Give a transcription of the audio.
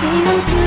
谁能听？